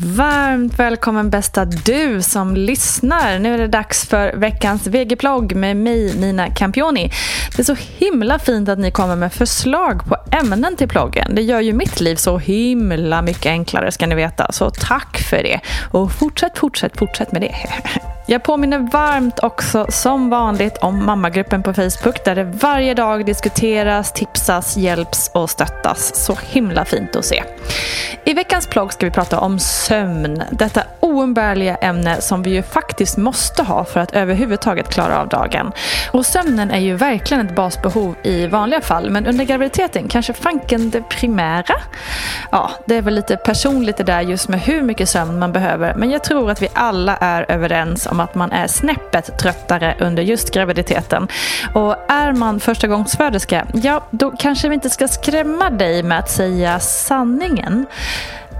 Varmt välkommen bästa du som lyssnar. Nu är det dags för veckans VG-plogg med mig Nina Campioni. Det är så himla fint att ni kommer med förslag på ämnen till ploggen. Det gör ju mitt liv så himla mycket enklare ska ni veta. Så tack för det. Och fortsätt, fortsätt, fortsätt med det. Jag påminner varmt också som vanligt om mammagruppen på Facebook där det varje dag diskuteras, tipsas, hjälps och stöttas. Så himla fint att se. I veckans plogg ska vi prata om sömn. Detta oumbärliga ämne som vi ju faktiskt måste ha för att överhuvudtaget klara av dagen. Och sömnen är ju verkligen ett basbehov i vanliga fall men under graviditeten kanske fanken det primära. Ja, det är väl lite personligt det där just med hur mycket sömn man behöver men jag tror att vi alla är överens om att man är snäppet tröttare under just graviditeten. Och är man förstagångsföderska, ja då kanske vi inte ska skrämma dig med att säga sanningen.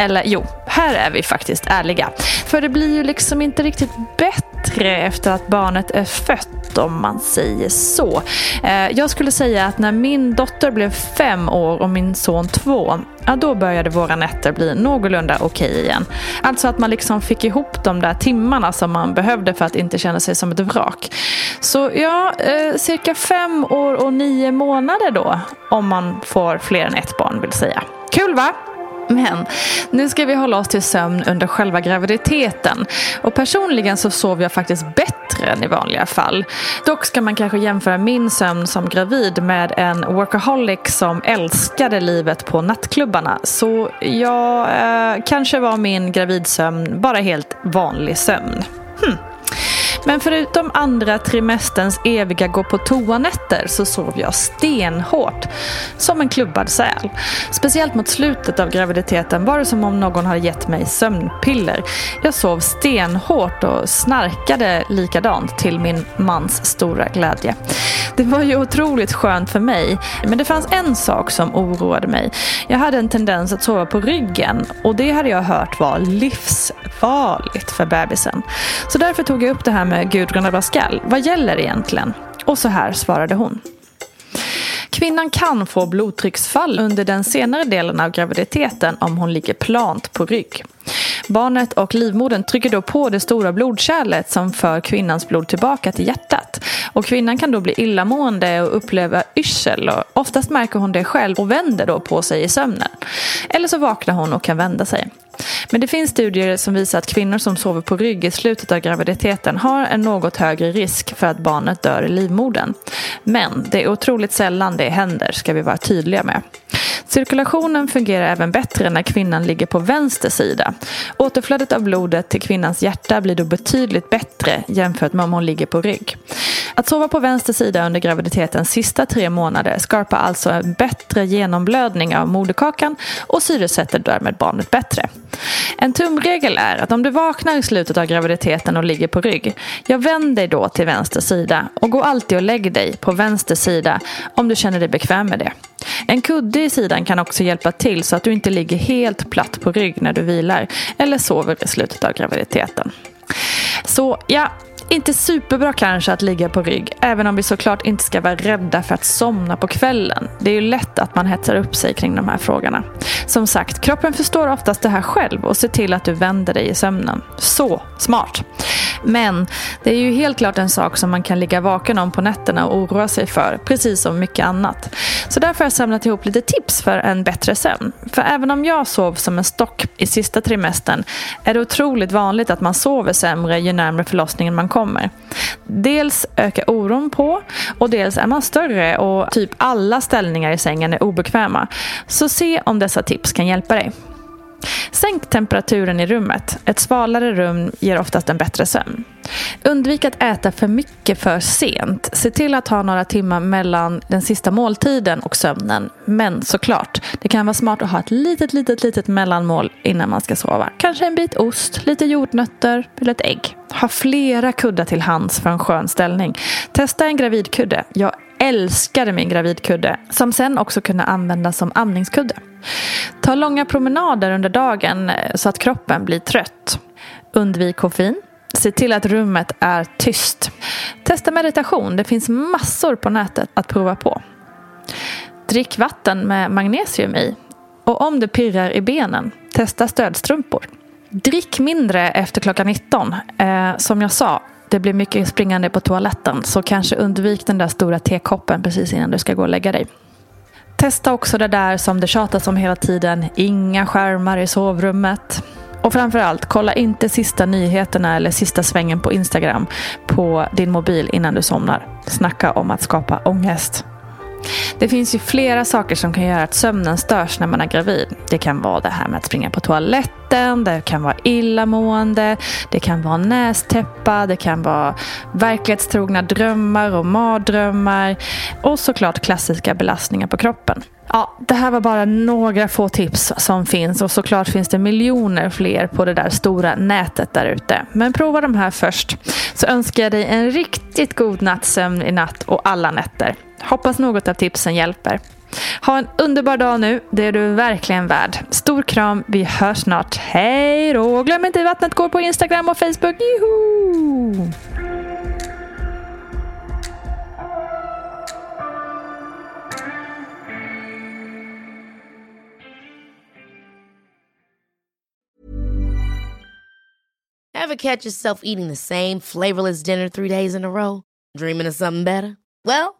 Eller jo, här är vi faktiskt ärliga. För det blir ju liksom inte riktigt bättre efter att barnet är fött om man säger så. Eh, jag skulle säga att när min dotter blev fem år och min son två, ja då började våra nätter bli någorlunda okej okay igen. Alltså att man liksom fick ihop de där timmarna som man behövde för att inte känna sig som ett vrak. Så ja, eh, cirka fem år och nio månader då, om man får fler än ett barn vill säga. Kul va? Men nu ska vi hålla oss till sömn under själva graviditeten. Och personligen så sover jag faktiskt bättre än i vanliga fall. Dock ska man kanske jämföra min sömn som gravid med en workaholic som älskade livet på nattklubbarna. Så ja, eh, kanske var min gravidsömn bara helt vanlig sömn. Men förutom andra trimesterns eviga gå på toanätter så sov jag stenhårt. Som en klubbad säl. Speciellt mot slutet av graviditeten var det som om någon hade gett mig sömnpiller. Jag sov stenhårt och snarkade likadant till min mans stora glädje. Det var ju otroligt skönt för mig. Men det fanns en sak som oroade mig. Jag hade en tendens att sova på ryggen och det hade jag hört var livsfarligt för bebisen. Så därför tog jag upp det här med Gudrun Abascal. Vad gäller egentligen? Och så här svarade hon. Kvinnan kan få blodtrycksfall under den senare delen av graviditeten om hon ligger plant på rygg. Barnet och livmodern trycker då på det stora blodkärlet som för kvinnans blod tillbaka till hjärtat. Och kvinnan kan då bli illamående och uppleva yrsel. Och oftast märker hon det själv och vänder då på sig i sömnen. Eller så vaknar hon och kan vända sig. Men det finns studier som visar att kvinnor som sover på rygg i slutet av graviditeten har en något högre risk för att barnet dör i livmodern. Men det är otroligt sällan det händer, ska vi vara tydliga med. Cirkulationen fungerar även bättre när kvinnan ligger på vänster sida. Återflödet av blodet till kvinnans hjärta blir då betydligt bättre jämfört med om hon ligger på rygg. Att sova på vänster sida under graviditetens sista tre månader skapar alltså en bättre genomblödning av moderkakan och syresätter därmed barnet bättre. En tumregel är att om du vaknar i slutet av graviditeten och ligger på rygg, jag vänd dig då till vänster sida och gå alltid och lägg dig på vänster sida om du känner dig bekväm med det. En kudde i sidan kan också hjälpa till så att du inte ligger helt platt på rygg när du vilar eller sover i slutet av graviditeten. Så ja, inte superbra kanske att ligga på rygg, även om vi såklart inte ska vara rädda för att somna på kvällen. Det är ju lätt att man hetsar upp sig kring de här frågorna. Som sagt, kroppen förstår oftast det här själv och ser till att du vänder dig i sömnen. Så smart! Men det är ju helt klart en sak som man kan ligga vaken om på nätterna och oroa sig för, precis som mycket annat. Så därför har jag samlat ihop lite tips för en bättre sömn. För även om jag sov som en stock i sista trimestern är det otroligt vanligt att man sover sämre ju närmare förlossningen man kommer. Dels ökar oron på och dels är man större och typ alla ställningar i sängen är obekväma. Så se om dessa tips kan hjälpa dig. Sänk temperaturen i rummet. Ett svalare rum ger oftast en bättre sömn. Undvik att äta för mycket för sent. Se till att ha några timmar mellan den sista måltiden och sömnen. Men såklart, det kan vara smart att ha ett litet, litet, litet mellanmål innan man ska sova. Kanske en bit ost, lite jordnötter eller ett ägg. Ha flera kuddar till hands för en skön ställning. Testa en gravidkudde. Jag älskade min gravidkudde som sen också kunde användas som amningskudde. Ta långa promenader under dagen eh, så att kroppen blir trött. Undvik koffein. Se till att rummet är tyst. Testa meditation. Det finns massor på nätet att prova på. Drick vatten med magnesium i. Och om det pirrar i benen, testa stödstrumpor. Drick mindre efter klockan 19. Eh, som jag sa, det blir mycket springande på toaletten så kanske undvik den där stora tekoppen precis innan du ska gå och lägga dig. Testa också det där som det tjatas om hela tiden. Inga skärmar i sovrummet. Och framförallt, kolla inte sista nyheterna eller sista svängen på Instagram på din mobil innan du somnar. Snacka om att skapa ångest. Det finns ju flera saker som kan göra att sömnen störs när man är gravid. Det kan vara det här med att springa på toaletten, det kan vara illamående, det kan vara nästäppa, det kan vara verklighetstrogna drömmar och mardrömmar och såklart klassiska belastningar på kroppen. Ja, det här var bara några få tips som finns och såklart finns det miljoner fler på det där stora nätet där ute. Men prova de här först så önskar jag dig en riktigt god nattsömn i natt och alla nätter. Hoppas något av tipsen hjälper. Ha en underbar dag nu, det är du verkligen värd. Stor kram, vi hörs snart. Hej då! Glöm inte vattnet går på Instagram och Facebook. Juhu! Ever catch yourself eating the same flavorless dinner three days in a row? Dreaming of something better? Well,